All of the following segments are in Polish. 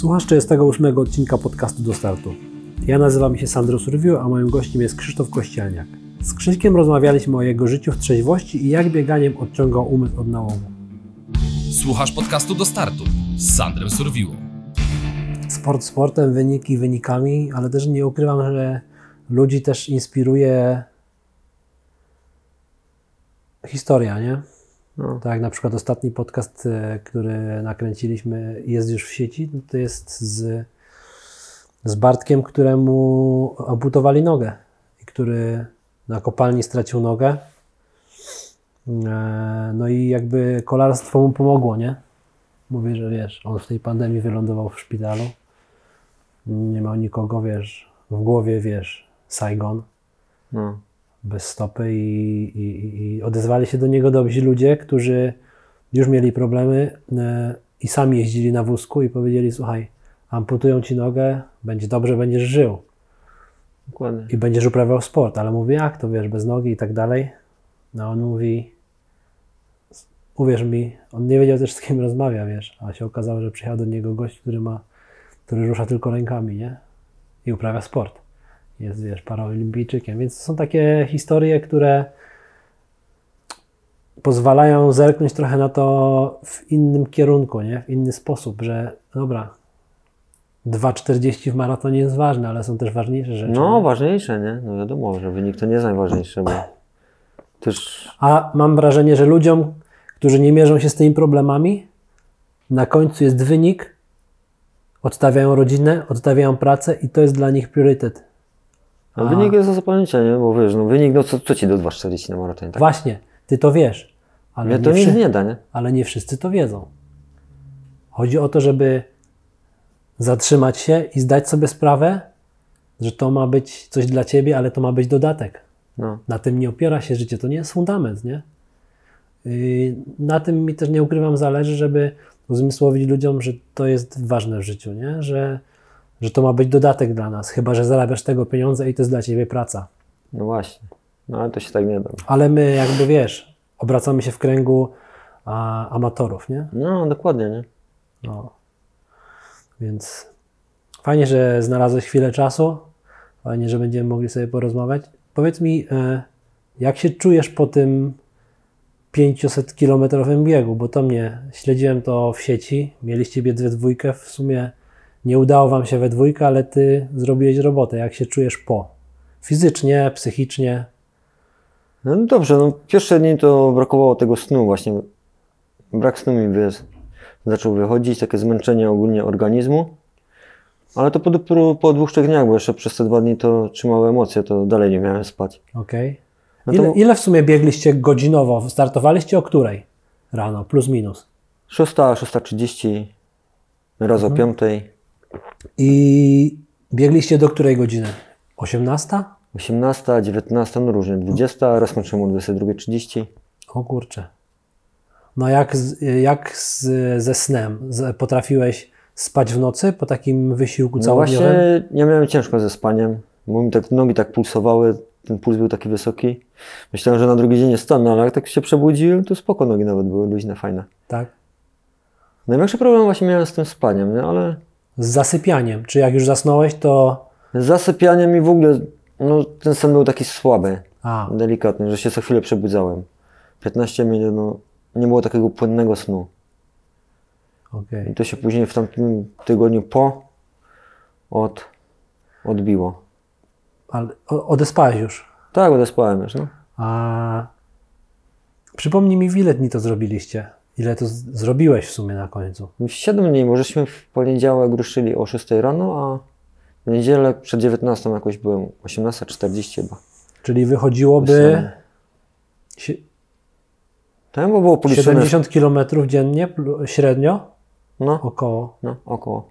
Słuchasz 48 odcinka podcastu do startu. Ja nazywam się Sandro Surwiu, a moim gościem jest Krzysztof Kościelniak. Z Krzyśkiem rozmawialiśmy o jego życiu w trzeźwości i jak bieganiem odciągał umysł od nałomu. Słuchasz podcastu do startu z Sandrem Surwiło. Sport sportem, wyniki wynikami, ale też nie ukrywam, że ludzi też inspiruje historia, nie? No. Tak na przykład ostatni podcast, e, który nakręciliśmy, jest już w sieci, no to jest z, z Bartkiem, któremu amputowali nogę i który na kopalni stracił nogę. E, No i jakby kolarstwo mu pomogło, nie? Mówię, że wiesz, on w tej pandemii wylądował w szpitalu. Nie miał nikogo, wiesz, w głowie, wiesz, Saigon No. Bez stopy i, i, i odezwali się do niego dobrzy ludzie, którzy już mieli problemy e, i sami jeździli na wózku i powiedzieli, słuchaj, amputują ci nogę, będzie dobrze, będziesz żył Dokładnie. i będziesz uprawiał sport, ale mówi, jak to wiesz, bez nogi i tak dalej. No on mówi, uwierz mi, on nie wiedział też z kim rozmawia, wiesz, a się okazało, że przyjechał do niego gość, który ma, który rusza tylko rękami, nie? I uprawia sport. Jest, wiesz, paraolimpijczykiem, więc to są takie historie, które pozwalają zerknąć trochę na to w innym kierunku, nie? W inny sposób, że dobra, 2,40 w maratonie jest ważne, ale są też ważniejsze rzeczy. No, nie? ważniejsze, nie? No wiadomo, że wynik to nie jest najważniejsze, bo też A mam wrażenie, że ludziom, którzy nie mierzą się z tymi problemami, na końcu jest wynik, odstawiają rodzinę, odstawiają pracę i to jest dla nich priorytet. A wynik jest do zapomnienia, nie? Bo wiesz, no wynik, no co, co ci do 2,40 na maratonie, tak? Właśnie, ty to wiesz, ale Mnie nie, to nic nie da, nie? ale nie wszyscy to wiedzą. Chodzi o to, żeby zatrzymać się i zdać sobie sprawę, że to ma być coś dla ciebie, ale to ma być dodatek. No. Na tym nie opiera się życie, to nie jest fundament, nie? Yy, Na tym mi też nie ukrywam zależy, żeby uzmysłowić ludziom, że to jest ważne w życiu, nie? Że, że to ma być dodatek dla nas, chyba że zarabiasz tego pieniądze i to jest dla ciebie praca. No właśnie. No ale to się tak nie da. Ale my jakby wiesz, obracamy się w kręgu a, amatorów, nie? No, dokładnie, nie? No. Więc fajnie, że znalazłeś chwilę czasu. Fajnie, że będziemy mogli sobie porozmawiać. Powiedz mi, e, jak się czujesz po tym 500-kilometrowym biegu? Bo to mnie, śledziłem to w sieci. Mieliście biec we dwójkę. W sumie nie udało Wam się we dwójkę, ale Ty zrobiłeś robotę. Jak się czujesz po? Fizycznie, psychicznie? No dobrze, no pierwsze dni to brakowało tego snu właśnie. Brak snu mi wiesz, zaczął wychodzić, takie zmęczenie ogólnie organizmu. Ale to po, dopiero po dwóch, trzech dniach, bo jeszcze przez te dwa dni to trzymały emocje, to dalej nie miałem spać. Okej. No to- Ile, ile w sumie biegliście godzinowo? Startowaliście o której? Rano, plus minus. 6, 6.30, raz o 5, I biegliście do której godziny? 18? 18, 19, no różnie, 20, raz kończyłem o 22.30. O kurczę. No jak, z, jak z, ze snem? Z, potrafiłeś spać w nocy po takim wysiłku No całodniowym? właśnie ja miałem ciężko ze spaniem, bo mi tak nogi tak pulsowały, ten puls był taki wysoki. Myślałem, że na drugi dzień jest stanę, ale jak tak się przebudziłem, to spoko nogi nawet były luźne, fajne. Tak. Największy problem właśnie miałem z tym spaniem, nie? ale Z zasypianiem. Czy jak już zasnąłeś, to... z zasypianiem i w ogóle no, ten sen był taki słaby, A, delikatny, że się co chwilę przebudzałem. 15 minut, no, nie było takiego płynnego snu. okej. I to się później w tamtym tygodniu po od, odbiło. Ale odespałeś już. Tak, odespałem już, no. A przypomnij mi, w ile dni to zrobiliście? Ile to zrobiłeś w sumie na końcu? 7 dni, bo żeśmy w poniedziałek ruszyli o 6 rano, a w niedzielę przed 19 jakoś byłem 18.40 chyba. Czyli wychodziłoby sie- Tam było policzone. 70 km dziennie średnio? No, Około. no, około.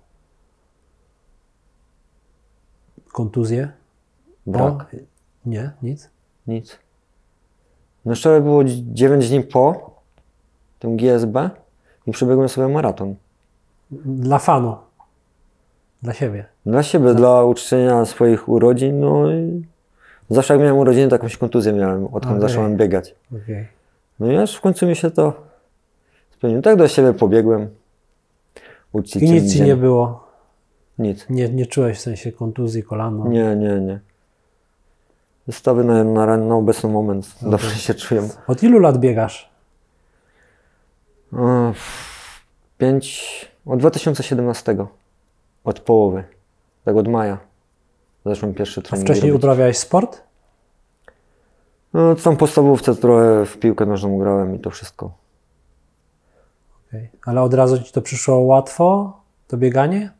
Kontuzje? Brak. O, nie, nic. Nic. No szczerze było 9 dni po tym GSB i przebiegłem sobie maraton. Dla fanu. Dla siebie. Dla siebie, dla uczczenia swoich urodzin, no i zawsze jak miałem urodziny, to jakąś kontuzję miałem, odkąd Okej. zacząłem biegać. Okej. No i aż w końcu mi się to spełniło. Tak do siebie pobiegłem. Uczcić I nic ci nie było. Nic. Nie, nie czułeś w sensie kontuzji kolana? Nie, nie, nie. Wystawy na, na, na obecny moment dobrze się czuję. Od ilu lat biegasz? O, Pięć, od 2017. Od połowy. Tak od maja. Zacząłem pierwszy A trening wcześniej robić. uprawiałeś sport? No, tam podstawówce trochę w piłkę nożną grałem i to wszystko. Okej. Ale od razu ci to przyszło łatwo? To bieganie?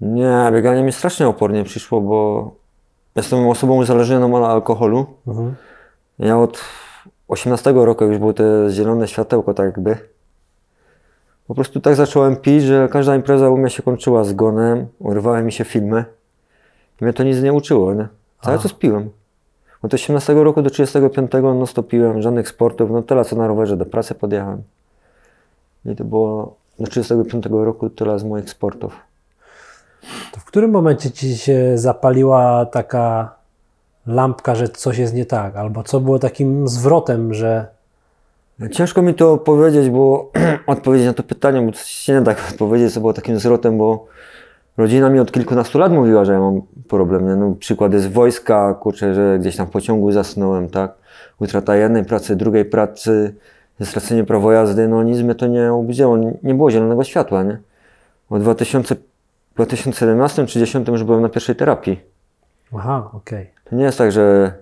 Nie, bieganie mi strasznie opornie przyszło, bo jestem osobą uzależnioną od alkoholu. Mhm. Ja od 18 roku już było te zielone światełko tak jakby. Po prostu tak zacząłem pić, że każda impreza u mnie się kończyła zgonem, urywały mi się filmy. I mnie to nic nie uczyło, nie? Cały czas piłem. Od 18 roku do 35 no to piłem, żadnych sportów, no tyle co na rowerze do pracy podjechałem. I to było do 35 roku tyle z moich sportów. To w którym momencie ci się zapaliła taka lampka, że coś jest nie tak? Albo co było takim zwrotem, że Ciężko mi to powiedzieć, bo odpowiedzieć na to pytanie, bo się nie da odpowiedzieć, co było takim zwrotem, bo rodzina mi od kilkunastu lat mówiła, że ja mam problem. Nie? No, przykład jest wojska, kurczę, że gdzieś tam w pociągu zasnąłem, tak? Utrata jednej pracy, drugiej pracy, stracenie prawa jazdy, no nic mnie to nie obudziło, nie, było zielonego światła, nie? Od 2000, 2017 czy 2010 już byłem na pierwszej terapii. aha, okej. To nie jest tak, że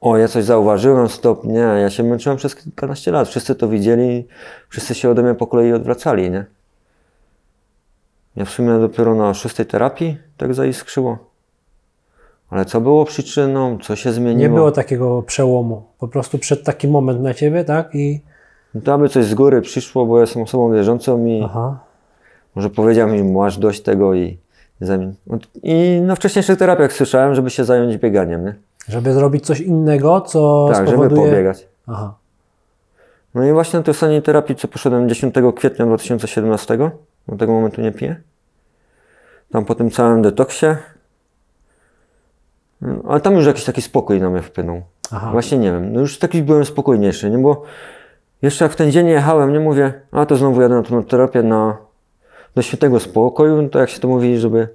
o, ja coś zauważyłem, stop. Nie, ja się męczyłem przez kilkanaście lat. Wszyscy to widzieli, wszyscy się ode mnie po kolei odwracali, nie? Ja w sumie dopiero na szóstej terapii tak zaiskrzyło. Ale co było przyczyną, co się zmieniło? Nie było takiego przełomu. Po prostu przyszedł taki moment na ciebie, tak? I No To aby coś z góry przyszło, bo jestem osobą wierzącą i aha, może powiedział mi, masz dość tego i zamień. I na wcześniejszych terapiach słyszałem, żeby się zająć bieganiem, nie? żeby zrobić coś innego, co Tak, żeby spowoduje... pobiegać. Aha, No i właśnie na tej ostatniej terapii, co poszedłem 10 kwietnia 2017, do tego momentu nie piję. Tam po tym całym detoksie. No, Ale tam już jakiś taki spokój na mnie wpłynął. aha. Właśnie nie wiem, no już taki byłem spokojniejszy, nie? Bo jeszcze jak w ten dzień jechałem, nie mówię, a to znowu jadę na tą terapię na, do świętego spokoju, no to jak się to mówi, żeby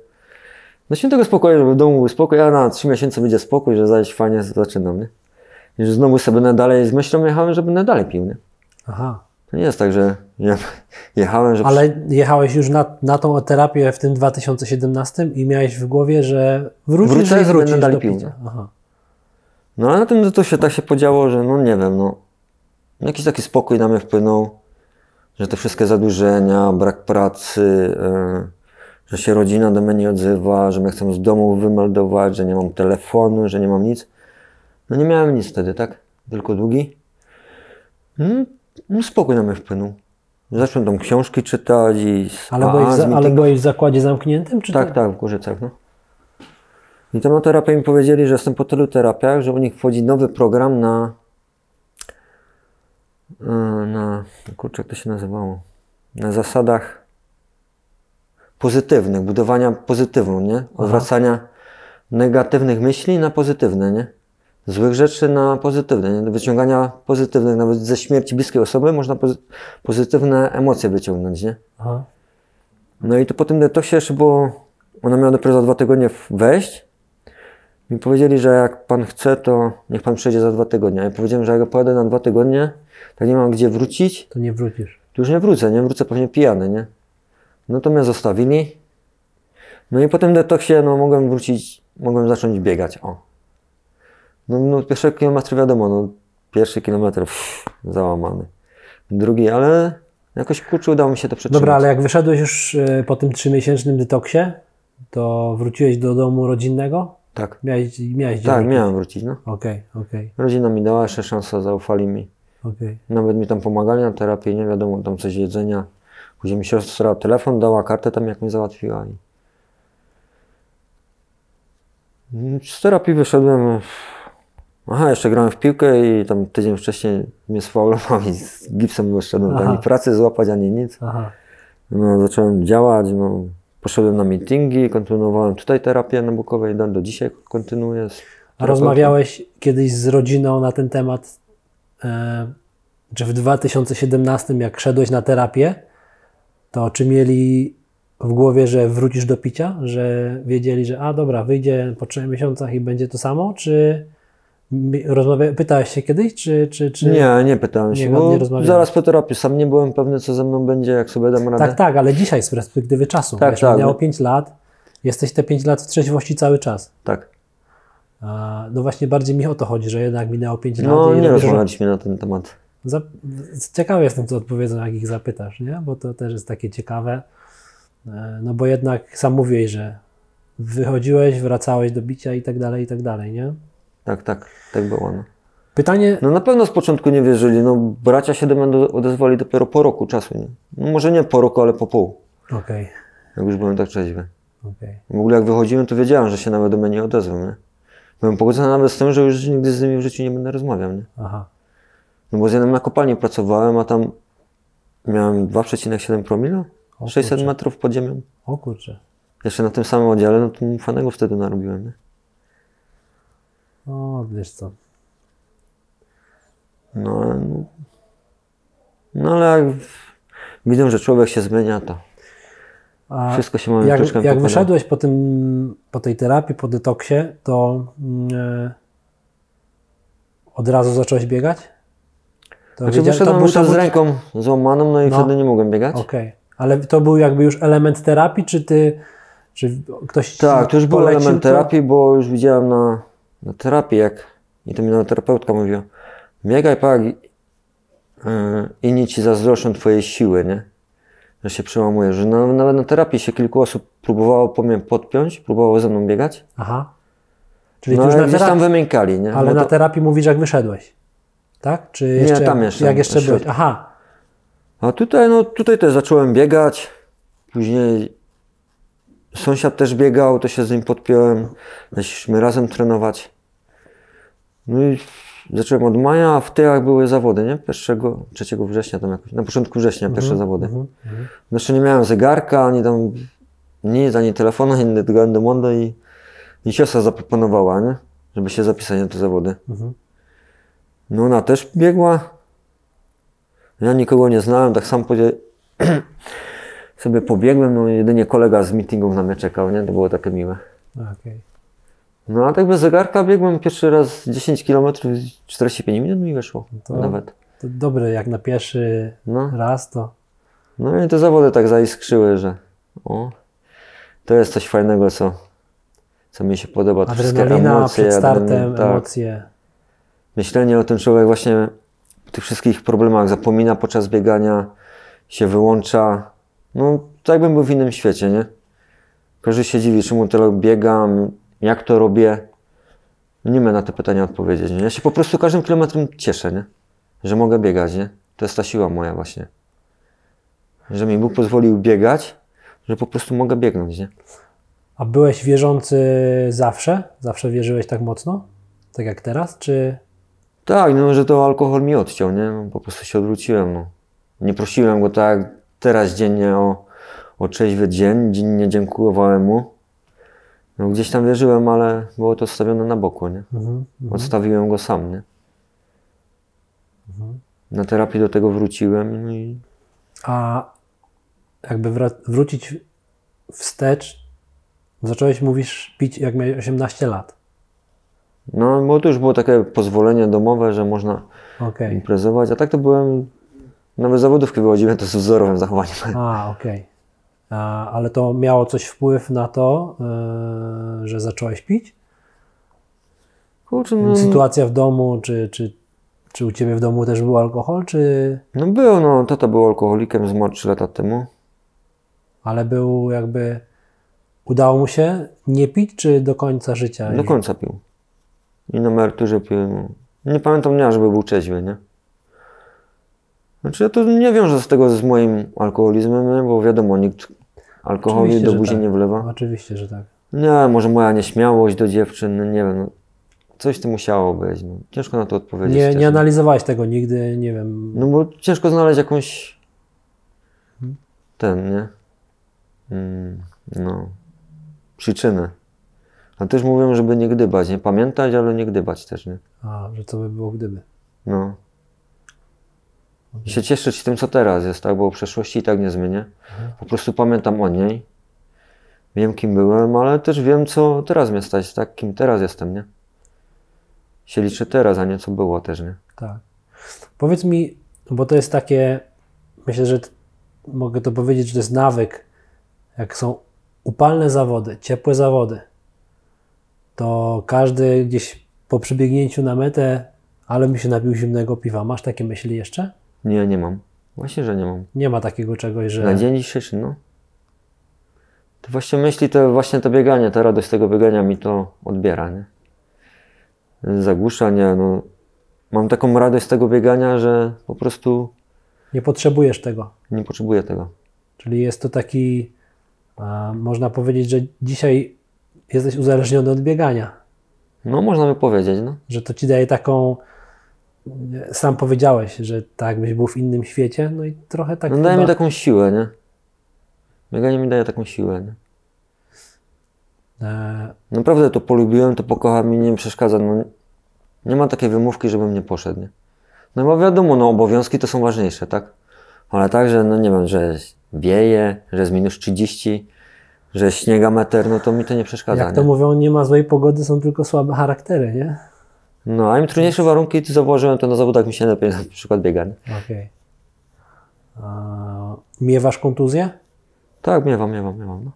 do świętego spokoju, żeby w domu był spokój, a na trzy miesiące będzie spokój, że zaś fajnie zaczynam, nie? I że znowu sobie będę dalej z myślą jechałem, że będę dalej pił, nie? aha. To nie jest tak, że ja jechałem, że Ale jechałeś już na, na tą terapię w tym 2017 i miałeś w głowie, że wrócisz Wrócę i wrócisz dalej do pił, picia. nie? Aha. No ale na tym to się tak się podziało, że no nie wiem, no jakiś taki spokój na mnie wpłynął, że te wszystkie zadłużenia, brak pracy, e, że się rodzina do mnie nie odzywa, że mnie chcą z domu wymeldować, że nie mam telefonu, że nie mam nic. No nie miałem nic wtedy, tak? Tylko długi. Mm, No spokój na mnie wpłynął. Zacząłem tam książki czytać i... Ale, byłeś za, ale byłeś w zakładzie zamkniętym? Czy Tak, to... tak, w Gorzycach, no. I tam na terapię mi powiedzieli, że jestem po tylu terapiach, że u nich wchodzi nowy program na... e, na... kurczę, jak to się nazywało? Na zasadach pozytywnych, budowania pozytywną, nie? Odwracania negatywnych myśli na pozytywne, nie? Złych rzeczy na pozytywne, nie? Wyciągania pozytywnych, nawet ze śmierci bliskiej osoby można pozy- pozytywne emocje wyciągnąć, nie? Aha. No i to po tym detoksie jeszcze było, ona miała dopiero za dwa tygodnie wejść. Mi powiedzieli, że jak pan chce, to niech pan przyjdzie za dwa tygodnie. Ja powiedziałem, że jak ja pojadę na dwa tygodnie, to nie mam gdzie wrócić, To nie wrócisz. to już nie wrócę, nie wrócę pewnie pijany, nie? No to mnie zostawili. No i po tym detoksie, no mogłem wrócić, mogłem zacząć biegać, o. No, no pierwsze kilometry wiadomo, no pierwszy kilometr pff, załamany. Drugi, ale jakoś kurczę udało mi się to przetrzymać. Dobra, ale jak wyszedłeś już e, po tym trzymiesięcznym detoksie, to wróciłeś do domu rodzinnego? Tak, Miałeś, miałeś tak, wrócić? miałem wrócić, no. Okej, okej, Rodzina mi dała jeszcze szansę, zaufali mi. okej. Nawet mi tam pomagali na terapii, nie wiadomo, tam coś jedzenia. Później mi siostra telefon dała, kartę tam jak mi załatwiła. I... Mm, Z terapii wyszedłem. Aha, jeszcze grałem w piłkę i tam tydzień wcześniej mnie sfaulował i z gipsem wyszedłem. Aha. Ani pracy złapać, ani nic. Aha. No, zacząłem działać, no, poszedłem na meetingi, kontynuowałem tutaj terapię na Bukowej, do, dzisiaj kontynuuję. A rozmawiałeś kiedyś z rodziną na ten temat, e, czy w 2017, jak szedłeś na terapię, to czy mieli w głowie, że wrócisz do picia? Że wiedzieli, że a dobra, wyjdzie po trzech miesiącach i będzie to samo? Czy rozmawia, pytałeś się kiedyś, czy... czy, czy... Nie, nie pytałem się, nie- bo nie zaraz po terapii sam nie byłem pewny, co ze mną będzie, jak sobie dam radę. Tak, tak, ale dzisiaj z perspektywy czasu. Tak, wiesz, tak. Minęło 5 lat, jesteś te 5 lat w trzeźwości cały czas. tak. A, no właśnie bardziej mi o to chodzi, że jednak minęło 5 lat No, i nie rozmawialiśmy na ten temat. Za... Ciekawy jestem, co odpowiedzą, jak ich zapytasz, nie? Bo to też jest takie ciekawe. E, No bo jednak sam mówiłeś, że wychodziłeś, wracałeś do bicia i tak dalej, i tak dalej, nie? Tak, tak, tak było. No. Pytanie, no na pewno z początku nie wierzyli. No, bracia się do mnie odezwali dopiero po roku czasu. Nie? No, może nie po roku, ale po pół, okej, jak już byłem tak trzeźwy. okej. W ogóle jak wychodziłem, to wiedziałem, że się nawet do mnie nie odezwą. Nie? Byłem pogodzony nawet z tym, że już nigdy z nimi w życiu nie będę rozmawiał. Nie? Aha, No bo z jednym na kopalni pracowałem, a tam miałem 2,7 promila, O 600 kurczę. metrów pod ziemią. o kurczę. Jeszcze na tym samym oddziale, no to mu fanego wtedy narobiłem. Nie? O, wiesz co. No, ale- no, no ale jak widzę, że człowiek się zmienia, to A wszystko się mamy jak, jak pokłada. wyszedłeś po tym, po tej terapii, po detoksie, to e, od razu zacząłeś biegać? To Znaczy wyszedłem był- już z ręką złamaną, no i No. wtedy nie mogłem biegać. Okej, ale to był jakby już element terapii, czy ty, czy ktoś Tak, to już był element to? terapii, bo już widziałem na, na terapii, jak i to mi nawet terapeutka mówiła, biegaj pak, yy, inni ci zazdroszczą twojej siły, nie? Że się przełamuje, że na, nawet na terapii się kilku osób próbowało po mnie podpiąć, próbowało ze mną biegać, Aha. Czyli no już na gdzieś tam terapii, wymiękali, nie? ale na terapii mówisz, jak wyszedłeś, tak? Czy jeszcze, tam jak, jeszcze, jak jeszcze na byłeś? Aha, A tutaj, no tutaj też zacząłem biegać. Później sąsiad też biegał, to się z nim podpiąłem. Zaczęliśmy razem trenować. No i zacząłem od maja, a w tyłach były zawody, nie? 1, 3 września tam jakoś, na początku września pierwsze zawody. mhm. No Jeszcze nie miałem zegarka, ani tam nic, ani telefonu, ani tego Endomondo i, i siostra zaproponowała, nie? Żeby się zapisać na te zawody. Mhm. No ona też biegła. Ja nikogo nie znałem, tak sam podzie... sobie pobiegłem, no jedynie kolega z meetingów na mnie czekał, nie? To było takie miłe. okej. No a tak bez zegarka biegłem pierwszy raz 10 km, 45 minut mi wyszło To- nawet. To dobre, jak na pierwszy No. raz, to no i te zawody tak zaiskrzyły, że o, to jest coś fajnego, co, co mi się podoba. Wszystkie adrenalina emocje, przed startem, tak. emocje. Myślenie o tym człowiek właśnie w tych wszystkich problemach zapomina podczas biegania, się wyłącza. No, tak jakbym był w innym świecie, nie? Każdy się dziwi, czemu tyle biegam, jak to robię. Nie ma na te pytania odpowiedzieć. Nie? Ja się po prostu każdym kilometrem cieszę, nie? Że mogę biegać, nie? To jest ta siła moja właśnie. Że mi Bóg pozwolił biegać, że po prostu mogę biegnąć, nie? A byłeś wierzący zawsze? Zawsze wierzyłeś tak mocno? Tak jak teraz? Czy Tak, no, że to alkohol mi odciął, nie? No, po prostu się odwróciłem, no. Nie prosiłem go tak teraz dziennie o, o trzeźwy dzień, dziennie dziękowałem mu. No, gdzieś tam wierzyłem, ale było to stawione na boku, nie? Mhm, Odstawiłem go sam, nie? Na terapii do tego wróciłem i A jakby wrócić wstecz, zacząłeś, mówisz, pić jak miałeś 18 lat. no, bo to już było takie pozwolenie domowe, że można Okej. imprezować, a tak to byłem, nawet zawodówki wychodziłem, to z wzorowym zachowaniem. A, okej. A, Ale to miało coś wpływ na to, yy, że zacząłeś pić? Kurczę, no, Sytuacja w domu, czy, czy, czy u Ciebie w domu też był alkohol, czy... no był, no, tata był alkoholikiem, zmarł 3 lata temu. Ale był jakby... Udało mu się nie pić, czy do końca życia? Do końca pił. I na emeryturze pił. no. Nie pamiętam dnia, żeby był trzeźwy, nie? Znaczy ja to nie wiążę z tego z moim alkoholizmem, nie? bo wiadomo, nikt Oczywiście, do buzi tak. nie wlewa. Oczywiście, że tak. Nie, może moja nieśmiałość do dziewczyn, no nie wiem. No, coś to musiało być. No. Ciężko na to odpowiedzieć. Nie, nie analizowałeś tego nigdy, nie wiem. No bo ciężko znaleźć jakąś ten, nie? Mm, no, przyczynę. A też mówią, żeby nie gdybać, nie? Pamiętać, ale nie gdybać też, nie? A, że co by było gdyby. No. I się cieszyć tym, co teraz jest, tak? Bo przeszłości i tak nie zmienię. Po prostu pamiętam o niej. Wiem, kim byłem, ale też wiem, co teraz mnie stać, tak? Kim teraz jestem, nie? Się liczy teraz, a nie co było też, nie? Tak. Powiedz mi, bo to jest takie, myślę, że mogę to powiedzieć, że to jest nawyk. Jak są upalne zawody, ciepłe zawody, to każdy gdzieś po przybiegnięciu na metę, ale mi się napił zimnego piwa. Masz takie myśli jeszcze? Nie, nie mam. Właśnie, że nie mam. Nie ma takiego czegoś, że. Na dzień dzisiejszy, no. To właśnie myśli, to właśnie to bieganie, ta radość tego biegania mi to odbiera, nie? Zagłusza, nie, no. Mam taką radość z tego biegania, że po prostu Nie potrzebujesz tego. nie potrzebuję tego. Czyli jest to taki, można powiedzieć, że dzisiaj jesteś uzależniony od biegania. No, można by powiedzieć, no. Że to ci daje taką. Sam powiedziałeś, że tak jakbyś był w innym świecie, no i trochę tak. No daje chyba- mi taką siłę, nie? Bieganie mi daje taką siłę, nie? E, Naprawdę to polubiłem, to pokocham i nie przeszkadza. No, nie ma takiej wymówki, żebym nie poszedł, nie? No bo wiadomo, no obowiązki to są ważniejsze, tak? Ale tak, że no nie wiem, że wieje, że jest minus 30, że śniega meter, no to mi to nie przeszkadza, Jak to nie? mówią, nie ma złej pogody, są tylko słabe charaktery, nie? No, a im trudniejsze warunki, to zauważyłem, to na zawodach mi się lepiej na przykład biega? Okej. A, Miewasz kontuzję? Tak, miewam, miewam, miewam, no.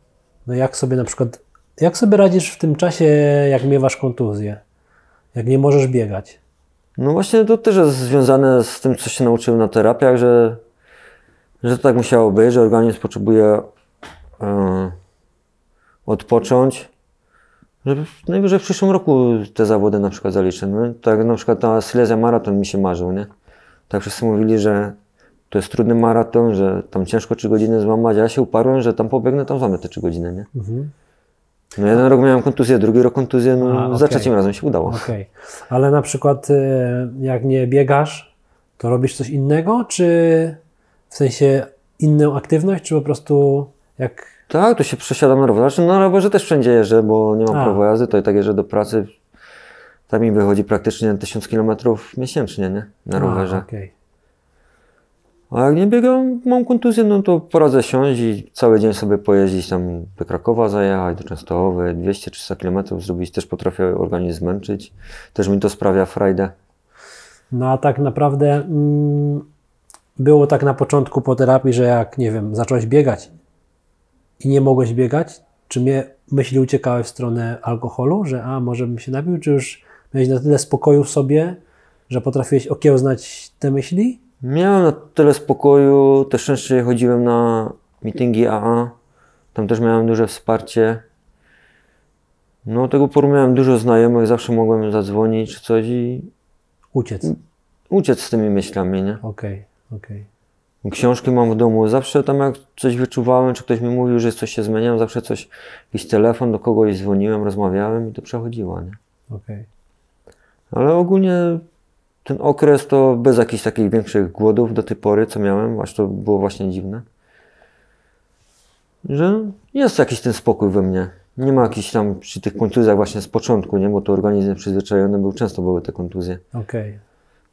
No jak sobie na przykład, jak sobie radzisz w tym czasie, jak miewasz kontuzję? Jak nie możesz biegać? No właśnie to też jest związane z tym, co się nauczyłem na terapiach, że, że to tak musiało być, że organizm potrzebuje e, odpocząć. Że najwyżej w przyszłym roku te zawody na przykład zaliczę. No, tak na przykład ta Silesia Maraton mi się marzył, nie? Tak wszyscy mówili, że to jest trudny maraton, że tam ciężko 3 godziny złamać, a ja się uparłem, że tam pobiegnę, tam złamię te 3 godziny, nie? Mhm. No jeden rok miałem kontuzję, drugi rok kontuzję, no A, za okej. trzecim razem się udało. Okej. Ale na przykład e, jak nie biegasz, to robisz coś innego, czy w sensie inną aktywność, czy po prostu jak... Tak, tu się przesiadam na rower. Znaczy na rowerze też wszędzie jeżdżę, bo nie mam A. prawa jazdy, to i tak jeżdżę do pracy. Tak mi wychodzi praktycznie 1000 km miesięcznie, nie? Na rowerze. A, okej. A jak nie biegam, mam kontuzję, no to poradzę siąść i cały dzień sobie pojeździć tam do Krakowa zajechać, do Częstochowy, 200-300 km zrobić. Też potrafię organizm zmęczyć. Też mi to sprawia frajdę. No a tak naprawdę mm, było tak na początku po terapii, że jak, nie wiem, zacząłeś biegać i nie mogłeś biegać, czy mnie myśli uciekały w stronę alkoholu, że a, może bym się napił, czy już miałeś na tyle spokoju w sobie, że potrafiłeś okiełznać te myśli? Miałem na tyle spokoju, też częściej chodziłem na meetingi AA. Tam też miałem duże wsparcie. No tego poru miałem dużo znajomych, zawsze mogłem zadzwonić czy coś i Uciec. uciec z tymi myślami, nie? Okej, okej. Książki mam w domu, zawsze tam jak coś wyczuwałem, czy ktoś mi mówił, że coś się zmieniam, zawsze coś, jakiś telefon do kogoś dzwoniłem, rozmawiałem i to przechodziło, nie? okej. Ale ogólnie ten okres to bez jakichś takich większych głodów do tej pory, co miałem, aż to było właśnie dziwne. Że jest jakiś ten spokój we mnie. Nie ma jakichś tam przy tych kontuzjach właśnie z początku, nie? Bo to organizm przyzwyczajony był, często były te kontuzje. okej.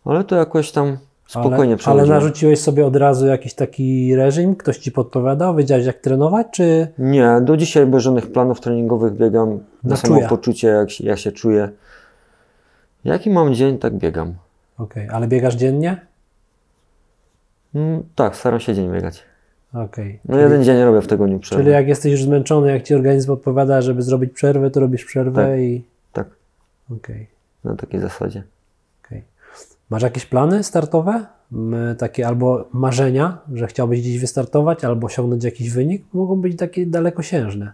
Ale to jakoś tam spokojnie Ale, ale narzuciłeś sobie od razu jakiś taki reżim? Ktoś ci podpowiadał? Wiedziałeś jak trenować, czy... Nie, do dzisiaj bez żadnych planów treningowych biegam na Na samo czuja. poczucie, jak, się- jak się czuję. Jaki mam dzień, tak biegam. Okej, ale biegasz dziennie? Mm, tak, staram się dzień biegać. Okej. No jeden dzień robię w tygodniu przerwę. Czyli jak jesteś już zmęczony, jak ci organizm odpowiada, żeby zrobić przerwę, to robisz przerwę Tak. i. Tak, Okej. na takiej zasadzie. Masz jakieś plany startowe? Takie albo marzenia, że chciałbyś gdzieś wystartować, albo osiągnąć jakiś wynik? Mogą być takie dalekosiężne.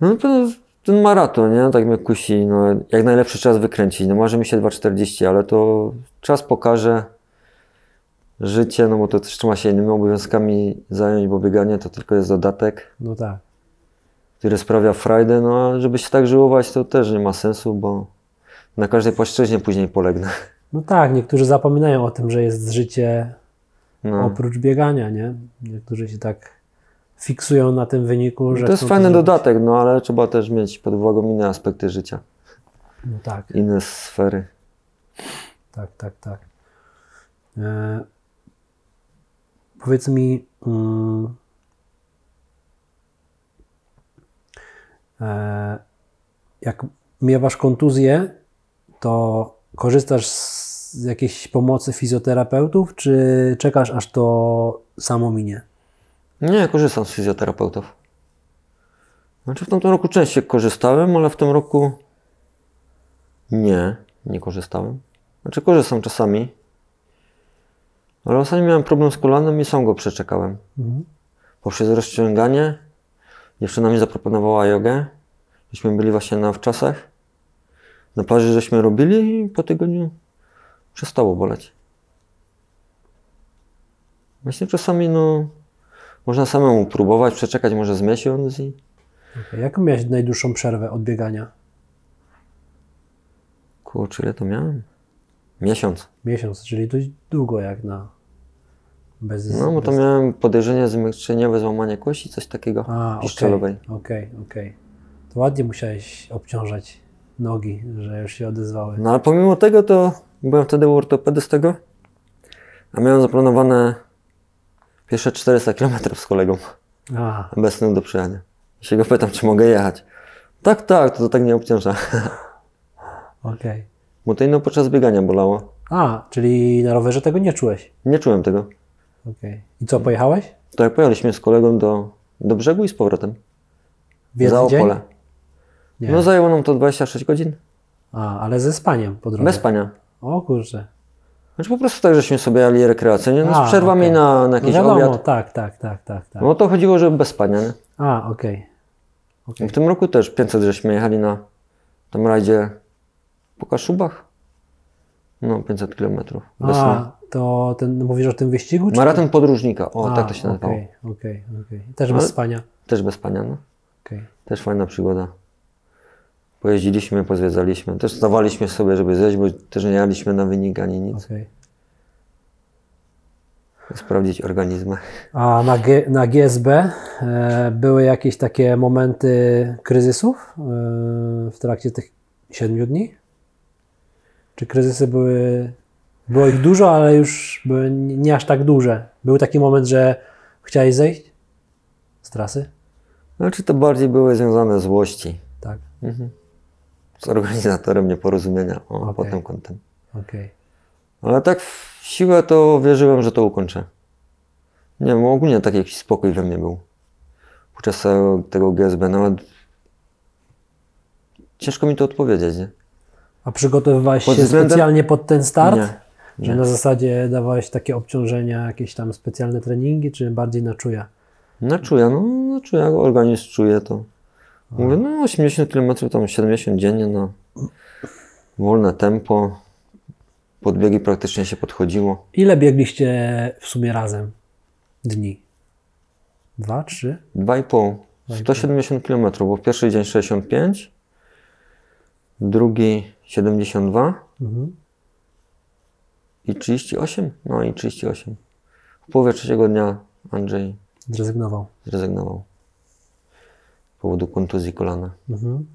No to ten maraton, nie? Tak mnie kusi, no, jak najlepszy czas wykręcić. No marzy mi się 2,40, ale to czas pokaże życie, no bo to też trzeba się innymi obowiązkami zająć, bo bieganie to tylko jest dodatek, No tak. który sprawia frajdę, no a żeby się tak żyłować, to też nie ma sensu, bo na każdej płaszczyźnie później polegnę. No tak, niektórzy zapominają o tym, że jest życie No. oprócz biegania, nie? Niektórzy się tak fiksują na tym wyniku, że. To jest fajny dodatek, no ale trzeba też mieć pod uwagą inne aspekty życia, No tak. inne sfery. Tak, tak, tak. E, powiedz mi, mm, e, jak miewasz kontuzję, to korzystasz z jakiejś pomocy fizjoterapeutów, czy czekasz aż to samo minie? Nie, korzystam z fizjoterapeutów. Znaczy w tamtym roku częściej korzystałem, ale w tym roku nie, nie korzystałem. Znaczy korzystam czasami. Ale ostatnio miałem problem z kolanem i sam go przeczekałem. Mhm. Poprzez rozciąganie dziewczyna mi zaproponowała jogę. Myśmy byli właśnie na wczasach. Na plaży żeśmy robili i po tygodniu przestało boleć. Właśnie czasami no, można samemu próbować, przeczekać może z miesiąc i Okay. Jaką miałeś najdłuższą przerwę od biegania? kurczę, ile to miałem? Miesiąc. Miesiąc, czyli dość długo jak na bez... No bo to bez... miałem podejrzenie zmęczeniowe, złamanie kości, coś takiego A, okej, piszczelowej. okej, okej. To ładnie musiałeś obciążać nogi, że już się odezwały. No ale pomimo tego to byłem wtedy u ortopedy z tego, a miałem zaplanowane pierwsze 400 km z kolegą, A, bez snu do przyjechania. I się go pytam, czy mogę jechać. Tak, tak, to, to tak nie obciąża. okej. Bo to ino podczas biegania bolało. A, czyli na rowerze tego nie czułeś. Nie czułem tego. Okej. I co, pojechałeś? To jak pojechaliśmy z kolegą do, do brzegu i z powrotem. W za? Opole. No zajęło nam to 26 godzin. A, ale ze spaniem po drodze. Bez spania. O kurczę. Znaczy po prostu tak, żeśmy sobie jali rekreacyjnie, no A, z przerwami okej. na, na No jakiś wiadomo, obiad. tak, tak, tak, tak, tak. No o to chodziło, że bez spania, nie? A, okej. Okej. W tym roku też 500 żeśmy jechali na tam rajdzie po Kaszubach. No 500 km. Bez snu. A, to ten, mówisz o tym wyścigu? czy- Maraton podróżnika, o A, tak to się nazywało. Okej, okej, okej. Też Ale- bez spania. Też bez spania, no. Okej. Też fajna przygoda. Pojeździliśmy, pozwiedzaliśmy. Też stawaliśmy sobie, żeby zjeść, bo też nie jaliśmy na wynik ani nic. okej. Sprawdzić organizmy. A na, G, na GSB e, były jakieś takie momenty kryzysów e, w trakcie tych siedmiu dni? Czy kryzysy były. Było ich dużo, ale już były nie aż tak duże. Był taki moment, że chciałeś zejść z trasy? Znaczy to bardziej były związane z złości. Tak. Z organizatorem nieporozumienia. O, Okej. pod tym kątem. Okej. Ale tak w siłę to wierzyłem, że to ukończę. Nie wiem, ogólnie taki jakiś spokój we mnie był. Podczas tego GSB nawet ciężko mi to odpowiedzieć, nie? A przygotowywałeś Pod się względem- specjalnie pod ten start? Nie. Że na zasadzie dawałeś takie obciążenia, jakieś tam specjalne treningi, czy bardziej na czuja? Na czuja, no na czuja, organizm czuje to. Mówię, no 80 km, tam 70 dziennie, no. Wolne tempo. Podbiegi praktycznie się podchodziło. Ile biegliście w sumie razem dni? Dwa, trzy? 2,5. 170 km, bo pierwszy dzień 65, drugi 72 Mhm. i 38. No i 38. W połowie trzeciego dnia Andrzej Zrezygnował. zrezygnował. Powodu kontuzji kolana. Mhm.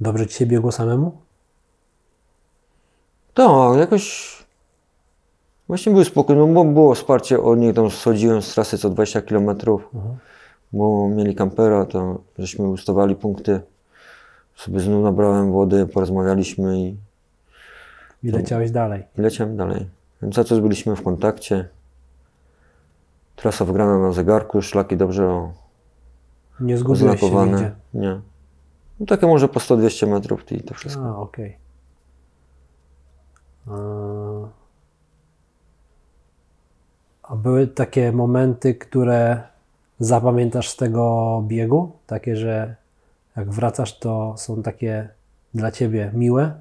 Dobrze ci się biegło samemu? Tak, jakoś właśnie był spokój, no bo było wsparcie od nich, tam schodziłem z trasy co 20 km, Mhm. bo mieli kampera, to żeśmy ustawali punkty. Sobie znów nabrałem wody, porozmawialiśmy i I leciałeś dalej. I leciałem dalej. Więc za coś byliśmy w kontakcie. Trasa wgrana na zegarku, szlaki dobrze Nie zgubiłeś się nigdzie. Nie. No takie może po 100-200 metrów i to wszystko. A, okej. A... A były takie momenty, które zapamiętasz z tego biegu? Takie, że jak wracasz, to są takie dla ciebie miłe?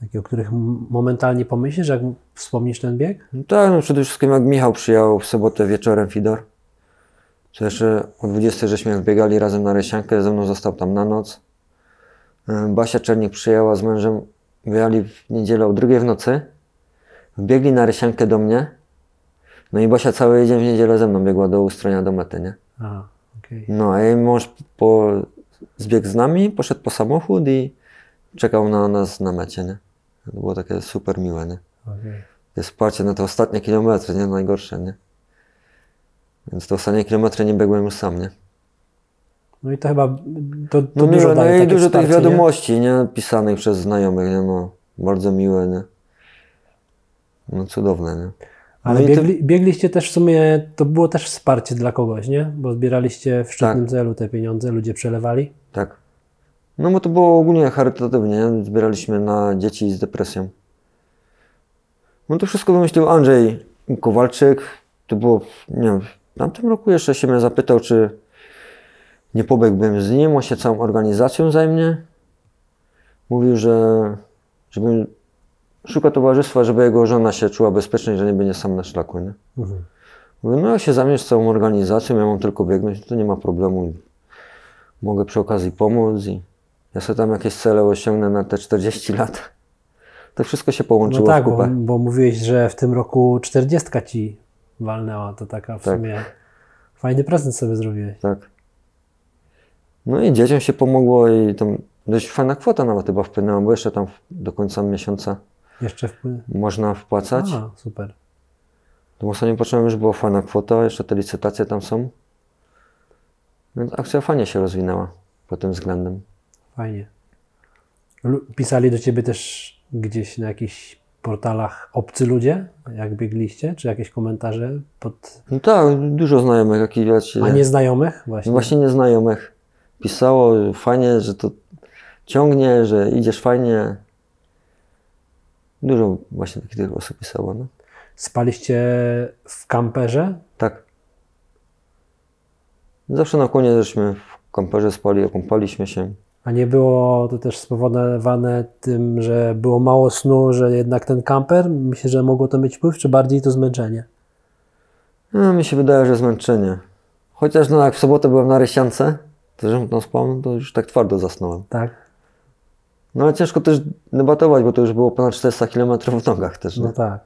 Takie, o których momentalnie pomyślisz, jak wspomnisz ten bieg? No tak, no przede wszystkim jak Michał przyjechał w sobotę wieczorem Fidor. To jeszcze o 20 żeśmy wbiegali razem na Rysiankę, ze mną został tam na noc. Basia Czernik przyjechała z mężem, wyjechali w niedzielę o drugiej w nocy. Wbiegli na Rysiankę do mnie. No i Basia cały dzień w niedzielę ze mną biegła do ustronia do mety, nie? A, okej. No, a jej mąż po, zbiegł z nami, poszedł po samochód i czekał na nas na mecie, nie? To było takie super miłe, nie? okej. Takie wsparcie na te ostatnie kilometry, nie? Najgorsze, nie? Więc te ostatnie kilometry nie biegłem już sam, nie? No i to chyba to, to No, dużo no i dużo tych wsparcie, nie? wiadomości, nie? Pisanych przez znajomych, nie? No, bardzo miłe, nie? No cudowne, nie? Ale No i ty- biegli, biegliście też w sumie, to było też wsparcie dla kogoś, nie? Bo zbieraliście w szczytnym Tak. celu te pieniądze, ludzie przelewali. Tak. No bo to było ogólnie charytatywnie, nie? Zbieraliśmy na dzieci z depresją. No to wszystko wymyślił Andrzej Kowalczyk. To było, nie wiem, w tamtym roku jeszcze się mnie zapytał, czy nie pobiegłbym z nim, on się całą organizacją zajmie. Mówił, że żebym szukał towarzystwa, żeby jego żona się czuła bezpiecznie, że nie będzie sam na szlaku, nie? Mhm. Mówię, no jak się zajmiesz całą organizacją, ja mam tylko biegnąć, to nie ma problemu. Mogę przy okazji pomóc i ja sobie tam jakieś cele osiągnę na te 40 lat. To wszystko się No połączyło tak, w bo, kupę. bo mówiłeś, że w tym roku 40 ci walnęła, to taka w Tak. sumie fajny prezent sobie zrobiłeś. Tak. No i dzieciom się pomogło i tam dość fajna kwota nawet chyba wpłynęła, bo jeszcze tam do końca miesiąca Jeszcze wpływ. można wpłacać. A, super. To ostatnio patrzyłem, już była fajna kwota, jeszcze te licytacje tam są. Więc akcja fajnie się rozwinęła pod tym względem. Fajnie. Pisali do ciebie też gdzieś na jakichś portalach obcy ludzie, jak biegliście, czy jakieś komentarze pod... No tak, dużo znajomych, jak. A nieznajomych właśnie? Właśnie nieznajomych pisało, fajnie, że to ciągnie, że idziesz fajnie. Dużo właśnie takich osób pisało, no. Spaliście w kamperze? Tak. Zawsze na koniec żeśmy w kamperze spali, okąpaliśmy się. A nie było to też spowodowane tym, że było mało snu, że jednak ten kamper? Myślę, że mogło to mieć wpływ, czy bardziej to zmęczenie? No, mi się wydaje, że zmęczenie. Chociaż no, jak w sobotę byłem na Rysiance, to żebym tam spał, no, to już tak twardo zasnąłem. Tak? No ale ciężko też debatować, bo to już było ponad 400 km w nogach też, nie? No tak.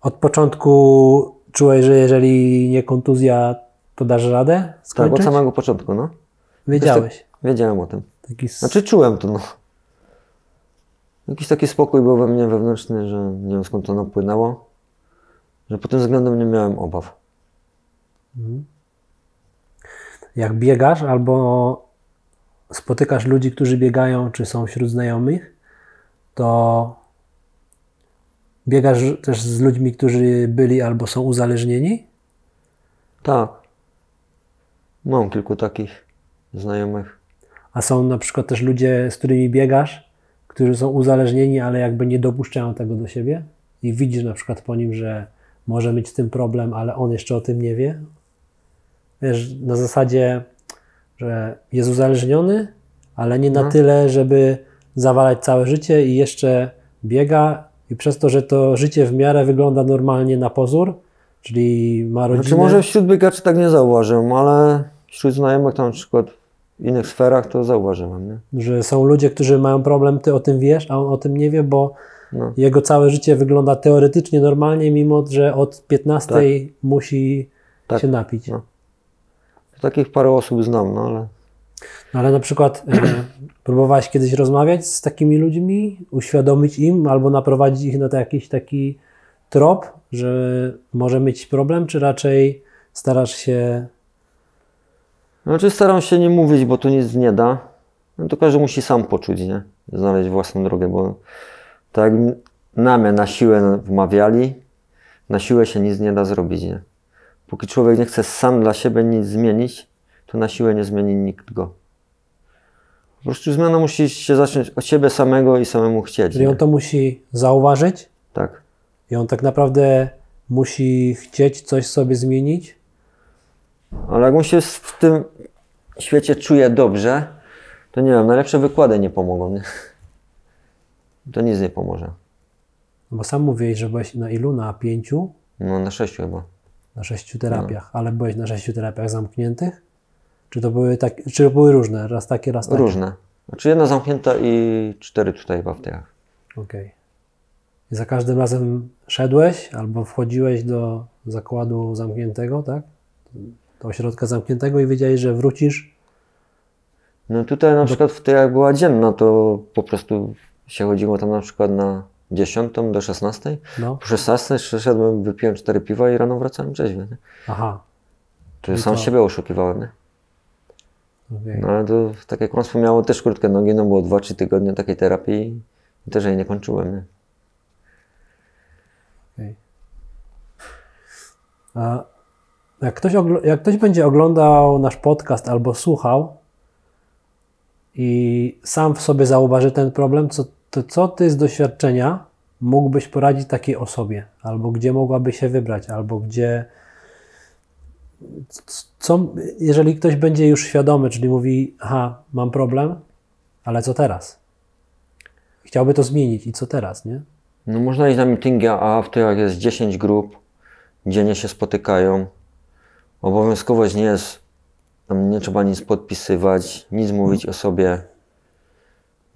Od początku czułeś, że jeżeli nie kontuzja, to dasz radę tak, od skończyć? samego początku, no. Wiedziałeś. Wiedziałem o tym. Taki Znaczy czułem to, no. Jakiś taki spokój był we mnie wewnętrzny, że nie wiem skąd to napłynęło, że pod tym względem nie miałem obaw. jak biegasz albo spotykasz ludzi, którzy biegają, czy są wśród znajomych, to biegasz też z ludźmi, którzy byli albo są uzależnieni? Tak. Mam kilku takich znajomych. A są na przykład też ludzie, z którymi biegasz, którzy są uzależnieni, ale jakby nie dopuszczają tego do siebie i widzisz na przykład po nim, że może mieć z tym problem, ale on jeszcze o tym nie wie. Wiesz, na zasadzie, że jest uzależniony, ale nie na No. tyle, żeby zawalać całe życie i jeszcze biega i przez to, że to życie w miarę wygląda normalnie na pozór, czyli ma rodzinę. Znaczy może wśród biegaczy tak nie zauważyłem, ale wśród znajomych tam na przykład w innych sferach to zauważyłem, nie? że są ludzie, którzy mają problem, ty o tym wiesz, a on o tym nie wie, bo No. jego całe życie wygląda teoretycznie normalnie, mimo że od 15 musi Tak. się napić. No. Takich parę osób znam, no ale No, ale na przykład e, próbowałeś kiedyś rozmawiać z takimi ludźmi, uświadomić im albo naprowadzić ich na to jakiś taki trop, że może mieć problem, czy raczej starasz się Znaczy staram się nie mówić, bo to nic nie da. No to każdy musi sam poczuć, nie? Znaleźć własną drogę, bo tak jak na mnie na siłę wmawiali, na siłę się nic nie da zrobić, nie? Póki człowiek nie chce sam dla siebie nic zmienić, to na siłę nie zmieni nikt go. Po prostu zmiana musi się zacząć od siebie samego i samemu chcieć. Czyli Nie? on to musi zauważyć Tak. i on tak naprawdę musi chcieć coś sobie zmienić, Ale jak on się w tym świecie czuje dobrze, to nie wiem, najlepsze wykłady nie pomogą, nie? To nic nie pomoże. bo sam mówiłeś, że byłeś na ilu? Na pięciu? No na sześciu chyba. Na sześciu terapiach, ale byłeś na sześciu terapiach zamkniętych? Czy to były, tak, czy to były różne? Raz takie, raz takie? Różne. Znaczy jedna zamknięta i cztery tutaj w aptekach. Okej. I za każdym razem szedłeś albo wchodziłeś do zakładu zamkniętego, tak? Do ośrodka zamkniętego i wiedziałeś, że wrócisz. No tutaj na przykład w tej jak była dzienna, to po prostu się chodziło tam na przykład na 10 do 16. No, Po 16 szedłem, wypiłem 4 piwa i rano wracałem trzeźwy. Nie? aha. To I sam to- siebie oszukiwałem. Nie? okej. No ale to takie kłamstwo miało też krótkie nogi, no było 2-3 tygodnie takiej terapii i też jej nie kończyłem. Nie? Okej. A jak ktoś, jak ktoś będzie oglądał nasz podcast albo słuchał i sam w sobie zauważy ten problem, co, to co ty z doświadczenia mógłbyś poradzić takiej osobie? Albo gdzie mogłaby się wybrać? Albo gdzie. Co, jeżeli ktoś będzie już świadomy, czyli mówi, aha, mam problem, ale co teraz? Chciałby to zmienić i co teraz, nie? No można iść na meetingi, a w tyłach jest 10 grup, dziennie się spotykają. Obowiązkowość nie jest, tam nie trzeba nic podpisywać, nic mówić o sobie.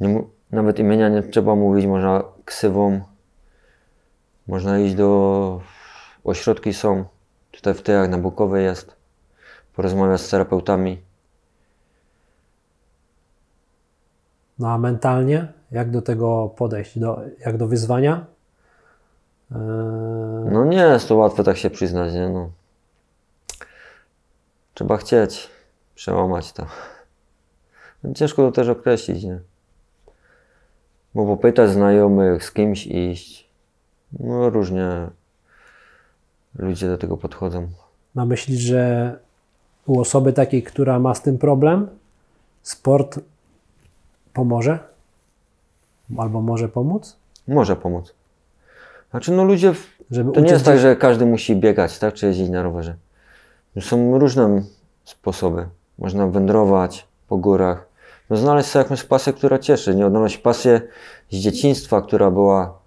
Nie, nawet imienia nie trzeba mówić, można ksywą. Można iść do, ośrodki są, tutaj w tyłach na Bukowej jest, porozmawiać z terapeutami. No a mentalnie, jak do tego podejść? Do, jak do wyzwania? Eee, No nie jest to łatwe tak się przyznać, nie no. Trzeba chcieć przełamać to. No Ciężko to też określić, nie? Bo popytać znajomych, z kimś iść. No różnie ludzie do tego podchodzą. Ma myślisz, że u osoby takiej, która ma z tym problem, sport pomoże? Albo może pomóc? Może pomóc. Znaczy no ludzie, w- Żeby to nie jest tak, że każdy musi biegać, tak? Czy jeździć na rowerze. Są różne sposoby. Można wędrować po górach. No znaleźć sobie jakąś pasję, która cieszy. Nie odnaleźć pasję z dzieciństwa, która była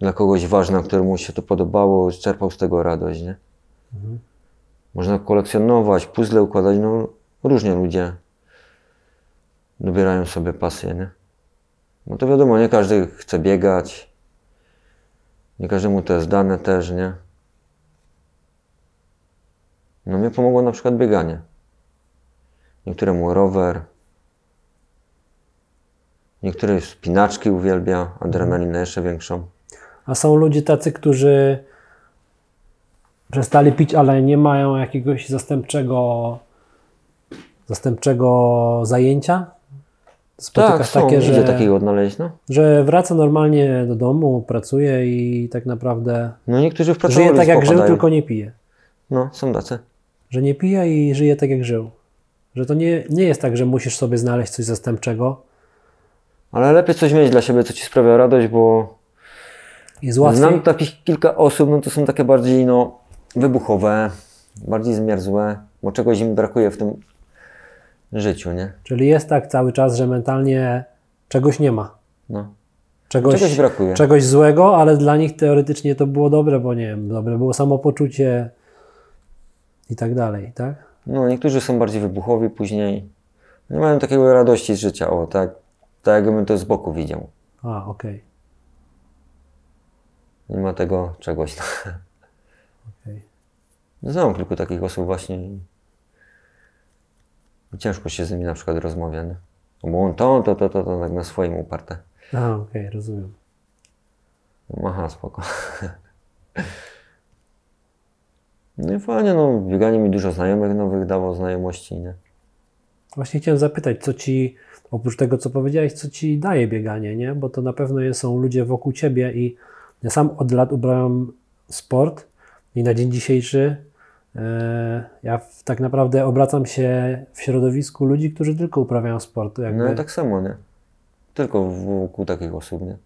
dla kogoś ważna, któremu się to podobało, czerpał z tego radość, nie? Można kolekcjonować, puzzle układać, no różnie ludzie dobierają sobie pasję, nie? No to wiadomo, nie każdy chce biegać, nie każdemu to jest dane też, nie? No mnie pomogło na przykład bieganie. Niektóremu rower. Niektóry spinaczki uwielbia, adrenalinę jeszcze większą. A są ludzie tacy, którzy przestali pić, ale nie mają jakiegoś zastępczego, zastępczego zajęcia? Spotykasz tak, są, takie, idzie że, takiego odnaleźć, no. że wraca normalnie do domu, pracuje i tak naprawdę No niektórzy w żyje tak jak żył, tylko nie pije. No, są tacy. Że nie pije i żyje tak jak żył. Że to nie, nie jest tak, że musisz sobie znaleźć coś zastępczego. Ale lepiej coś mieć dla siebie, co ci sprawia radość, bo Jest łatwiej. znam takich kilka osób, no to są takie bardziej, no, wybuchowe, bardziej zmierzłe, bo czegoś im brakuje w tym życiu, nie? Czyli jest tak cały czas, że mentalnie czegoś nie ma. No. Czegoś, Czegoś brakuje. czegoś złego, ale dla nich teoretycznie to było dobre, bo nie wiem, dobre było samopoczucie i tak dalej, tak? No, niektórzy są bardziej wybuchowi później. Nie mają takiego radości z życia, o tak. Tak jakbym to z boku widział. A, okej. Nie ma tego czegoś. okej. Znam kilku takich osób właśnie. Ciężko się z nimi na przykład rozmawia, nie? No Bo on to, to, to, to, to tak na swoim uparte. A, okej, rozumiem. Aha, spoko. No i fajnie, no, bieganie mi dużo znajomych nowych dało, znajomości, nie? Właśnie chciałem zapytać, co ci, oprócz tego, co powiedziałeś, co ci daje bieganie, nie? Bo to na pewno są ludzie wokół ciebie i ja sam od lat ubrałem sport i na dzień dzisiejszy e, ja tak naprawdę obracam się w środowisku ludzi, którzy tylko uprawiają sport. Jakby, No tak samo, nie? Tylko wokół takich osób, nie?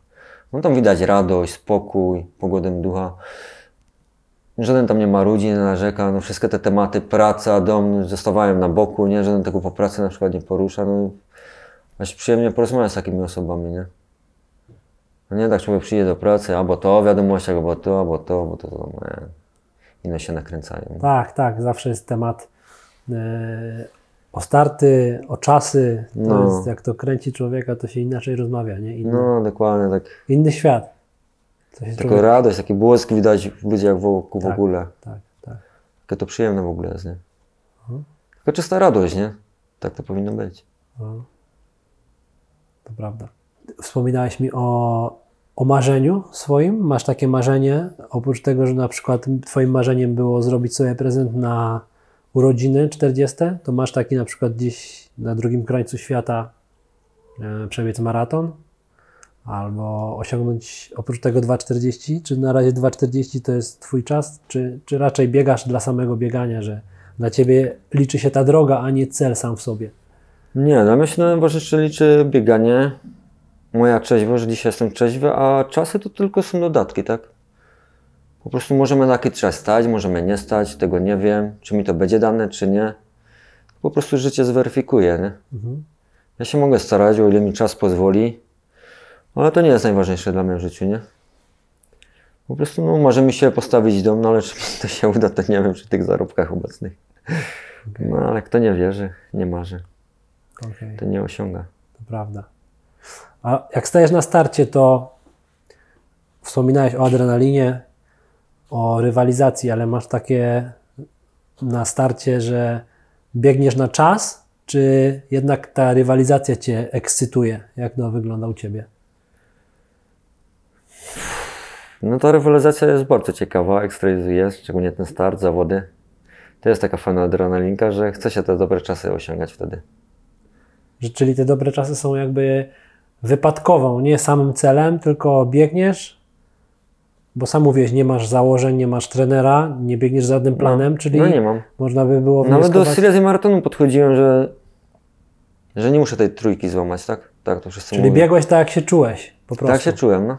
No tam widać radość, spokój, pogodę ducha. Żaden tam nie marudzi, nie narzeka, no wszystkie te tematy, praca, dom zostawałem na boku, nie? Żaden tego po pracy na przykład nie porusza, no. Aż przyjemnie porozmawiać z takimi osobami, nie? No nie tak człowiek przyjdzie do pracy, albo to wiadomość, albo to, albo to, albo to, to nie. Inne się nakręcają. Tak, tak, zawsze jest temat e, o starty, o czasy. To No. jest, jak to kręci człowieka, to się inaczej rozmawia, nie? Inny, No dokładnie, tak. inny świat. Taka człowiek... radość, taki błysk widać w ludziach wokół w Tak. ogóle. Tak, tak. Jakie to przyjemne w ogóle jest, nie? Mhm. Taka czysta radość, nie? Tak to powinno być. No. To prawda. Wspominałeś mi o o marzeniu swoim? Masz takie marzenie, oprócz tego, że na przykład twoim marzeniem było zrobić sobie prezent na urodziny 40, to masz taki na przykład gdzieś na drugim krańcu świata e, przebiec maraton? Albo osiągnąć oprócz tego 2,40? Czy na razie 2,40 to jest Twój czas? Czy, czy raczej biegasz dla samego biegania, że dla Ciebie liczy się ta droga, a nie cel sam w sobie? Nie, no myślę, że najważniejsze liczy bieganie, moja trzeźwość, że dzisiaj jestem trzeźwy, a czasy to tylko są dodatki, tak? Po prostu możemy na czas stać, możemy nie stać, tego nie wiem, czy mi to będzie dane, czy nie. Po prostu życie zweryfikuje, nie? Mhm. Ja się mogę starać, o ile mi czas pozwoli, ale to nie jest najważniejsze dla mnie w życiu, nie? Po prostu, no, może mi się postawić dom, no ale czy to się uda, to nie wiem przy tych zarobkach obecnych. Okej, No ale kto nie wierzy, nie marzy, okej. to nie osiąga. To prawda. A jak stajesz na starcie, to wspominałeś o adrenalinie, o rywalizacji, ale masz takie na starcie, że biegniesz na czas, czy jednak ta rywalizacja cię ekscytuje? Jak to wygląda u ciebie? No ta rywalizacja jest bardzo ciekawa, ekstreizuje, szczególnie ten start, zawody. To jest taka fajna adrenalinka, że chce się te dobre czasy osiągać wtedy. Czyli te dobre czasy są jakby wypadkową, nie samym celem, tylko biegniesz, bo sam mówiłeś, nie masz założeń, nie masz trenera, nie biegniesz za żadnym planem, czyli No nie mam. można by było Nawet do. Silesii Maratonu podchodziłem, że, że nie muszę tej trójki złamać, tak? Tak, to wszyscy Czyli mówią. biegłeś tak, jak się czułeś, po prostu. Tak się czułem, no.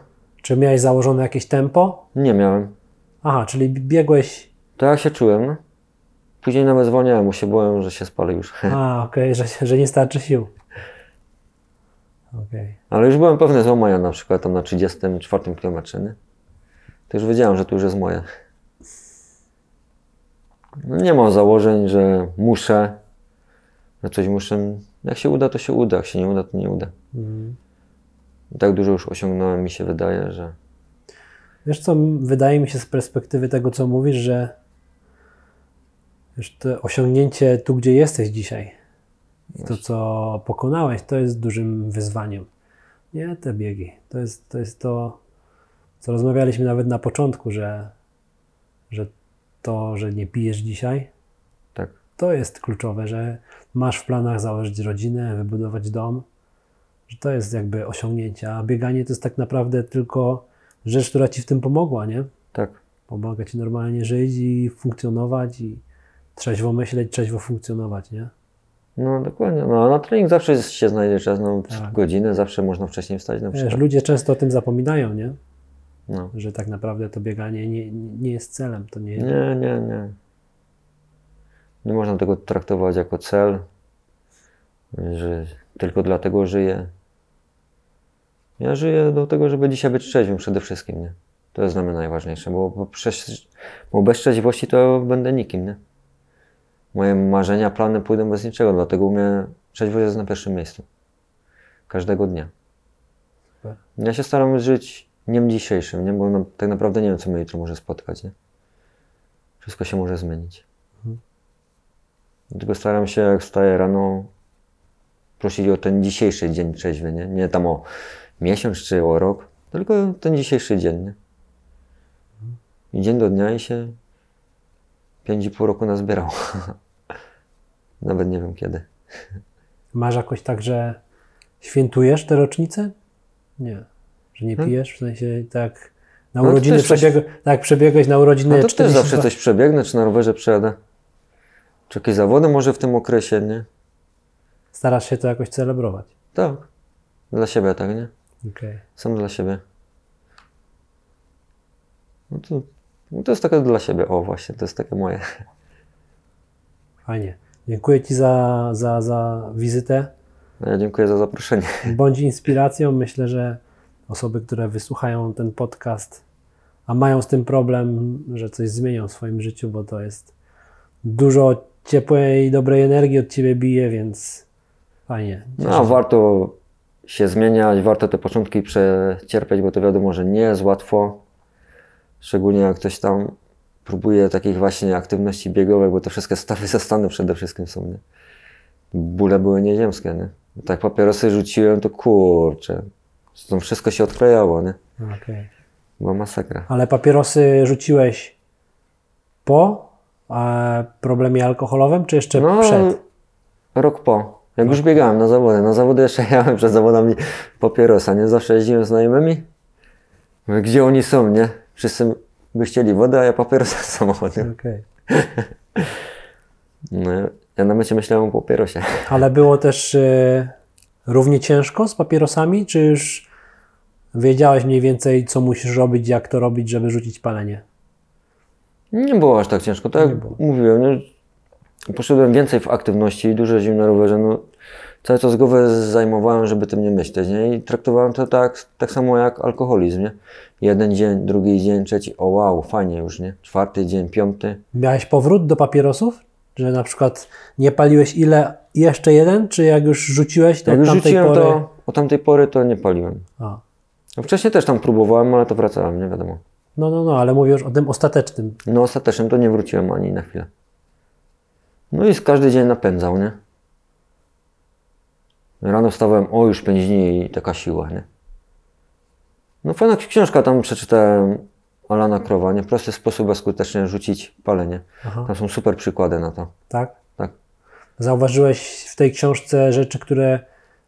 Czy miałeś założone jakieś tempo? Nie miałem. Aha, czyli biegłeś. Tak jak się czułem. Później nawet zwolniałem, bo się byłem, że się spalę już. A, okej, że, że nie starczy sił. Okej. Ale już byłem pewny złamania na przykład tam na 34 kilometrze, nie? To już wiedziałem, że to już jest moje. No nie mam założeń, że muszę, że coś muszę. Jak się uda, to się uda, jak się nie uda, to nie uda. Mhm. Tak dużo już osiągnąłem, mi się wydaje, że Wiesz co, wydaje mi się z perspektywy tego, co mówisz, że wiesz, to osiągnięcie tu, gdzie jesteś dzisiaj i to, co pokonałeś, to jest dużym wyzwaniem. Nie te biegi. To jest to, jest to co rozmawialiśmy nawet na początku, że, że to, że nie pijesz dzisiaj, tak. to jest kluczowe, że masz w planach założyć rodzinę, wybudować dom, że to jest jakby osiągnięcie, a bieganie to jest tak naprawdę tylko rzecz, która ci w tym pomogła, nie? Tak. Pomaga ci normalnie żyć i funkcjonować i trzeźwo myśleć, trzeźwo funkcjonować, nie? No dokładnie. No, na trening zawsze się znajdzie czas, no Tak. godzinę, zawsze można wcześniej wstać na Wiesz, przykład. ludzie często o tym zapominają, nie? No. Że tak naprawdę to bieganie nie, nie jest celem, to nie. Nie, nie, nie. Nie można tego traktować jako cel, że tylko dlatego żyję. Ja żyję do tego, żeby dzisiaj być trzeźwym przede wszystkim, nie? To jest dla mnie najważniejsze, bo, bo, przecież, bo bez trzeźwości to będę nikim, nie? Moje marzenia, plany pójdą bez niczego, dlatego u mnie trzeźwość jest na pierwszym miejscu. Każdego dnia. Super. Ja się staram żyć dniem dzisiejszym, nie? bo na, tak naprawdę nie wiem, co mnie jutro może spotkać. Nie? Wszystko się może zmienić. Dlatego staram się, jak wstaję rano, prosić o ten dzisiejszy dzień trzeźwy, nie? Nie tam o miesiąc czy o rok, tylko ten dzisiejszy dzień, nie? I dzień do dnia i się 5,5 roku nazbierał. Nawet nie wiem kiedy. Masz jakoś tak, że świętujesz te rocznice? Nie. Że nie Hmm? pijesz? W sensie tak na No urodziny też coś- tak przebiegłeś na urodziny No to też 42 zawsze coś przebiegnę, czy na rowerze przejadę. Czy jakieś zawody może w tym okresie, nie? Starasz się to jakoś celebrować. Tak. Dla siebie, tak, nie? Okej. Sam dla siebie. No to, no to jest takie dla siebie. O, właśnie, to jest takie moje. Fajnie. Dziękuję Ci za, za, za wizytę. No Ja dziękuję za zaproszenie. Bądź inspiracją. Myślę, że osoby, które wysłuchają ten podcast, a mają z tym problem, że coś zmienią w swoim życiu, bo to jest dużo ciepłej i dobrej energii od Ciebie bije, więc fajnie. No, a warto się zmieniać, warto te początki przecierpieć, bo to wiadomo, że nie jest łatwo. Szczególnie jak ktoś tam próbuje takich właśnie aktywności biegowych, bo te wszystkie stawy ze stanu przede wszystkim są, nie? Bóle były nieziemskie, nie? Tak papierosy rzuciłem, to kurczę. To wszystko się odklejało, nie? Okej. Była masakra. Ale papierosy rzuciłeś po problemie alkoholowym, czy jeszcze No, przed? rok po. Jak już biegałem na zawody. Na zawody jeszcze jechałem przed zawodami papierosa, nie? Zawsze jeździłem z znajomymi. Mówię, Gdzie oni są, nie? Wszyscy by chcieli wodę, a ja papierosa z samochodem. Okej. No, ja na mecie myślałem o papierosie. Ale było też e, równie ciężko z papierosami, czy już wiedziałeś mniej więcej, co musisz robić, jak to robić, żeby rzucić palenie? Nie było aż tak ciężko. Tak Nie jak było. mówiłem, nie? poszedłem więcej w aktywności, dużo jeździłem na rowerze. No, cały czas głowę zajmowałem, żeby tym nie myśleć. Nie? I traktowałem to tak, tak samo jak alkoholizm. Nie? Jeden dzień, drugi dzień, trzeci, o wow, fajnie już, nie? Czwarty dzień, piąty. Miałeś powrót do papierosów? Że na przykład nie paliłeś ile, jeszcze jeden, czy jak już rzuciłeś, to Jak już tamtej rzuciłem pory... to, od tamtej pory to nie paliłem. A. No, wcześniej też tam próbowałem, ale to wracałem, nie wiadomo. No, no, no, ale mówię już o tym ostatecznym. No ostatecznie to nie wróciłem ani na chwilę. No i z każdy dzień napędzał, nie? Rano wstawałem, o już 5 dni i taka siła, nie? No fajna książka tam przeczytałem Alana Krowa, nie? Prosty sposób, skutecznie rzucić palenie. Aha. Tam są super przykłady na to. Tak? Tak. Zauważyłeś w tej książce rzeczy, które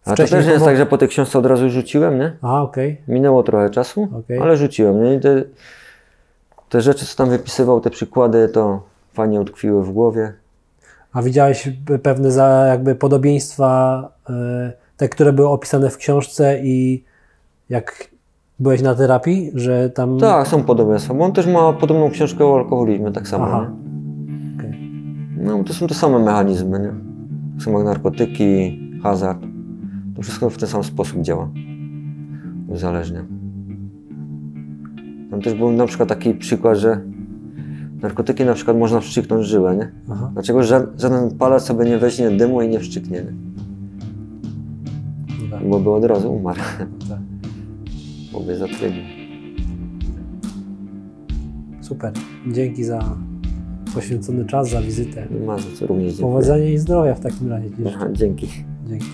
A to też nie jest tak, że po tej książce od razu rzuciłem, nie? A, okej. Minęło trochę czasu, Okej. ale rzuciłem, nie? I te, te rzeczy, co tam wypisywał, te przykłady, to fajnie utkwiły w głowie. A widziałeś pewne za, jakby podobieństwa, e, te, które były opisane w książce i jak byłeś na terapii, że tam... Tak, są podobieństwa, bo on też ma podobną książkę o alkoholizmie, tak samo. Aha. Okej. No, to są te same mechanizmy, nie? Tak samo jak narkotyki, hazard. To wszystko w ten sam sposób działa. Uzależnia. Tam też był na przykład taki przykład, że narkotyki na przykład można wstrzyknąć żyłę, nie? Aha. Dlaczego ża- żaden palec sobie nie weźmie dymu i nie wstrzyknie, nie? Tak, Bo by od razu umarł, tak. bo by zatrybił. Super. Dzięki za poświęcony czas, za wizytę. Nie ma za co również dziękuję. Powodzenia i zdrowia w takim razie. Aha, dzięki. Dzięki.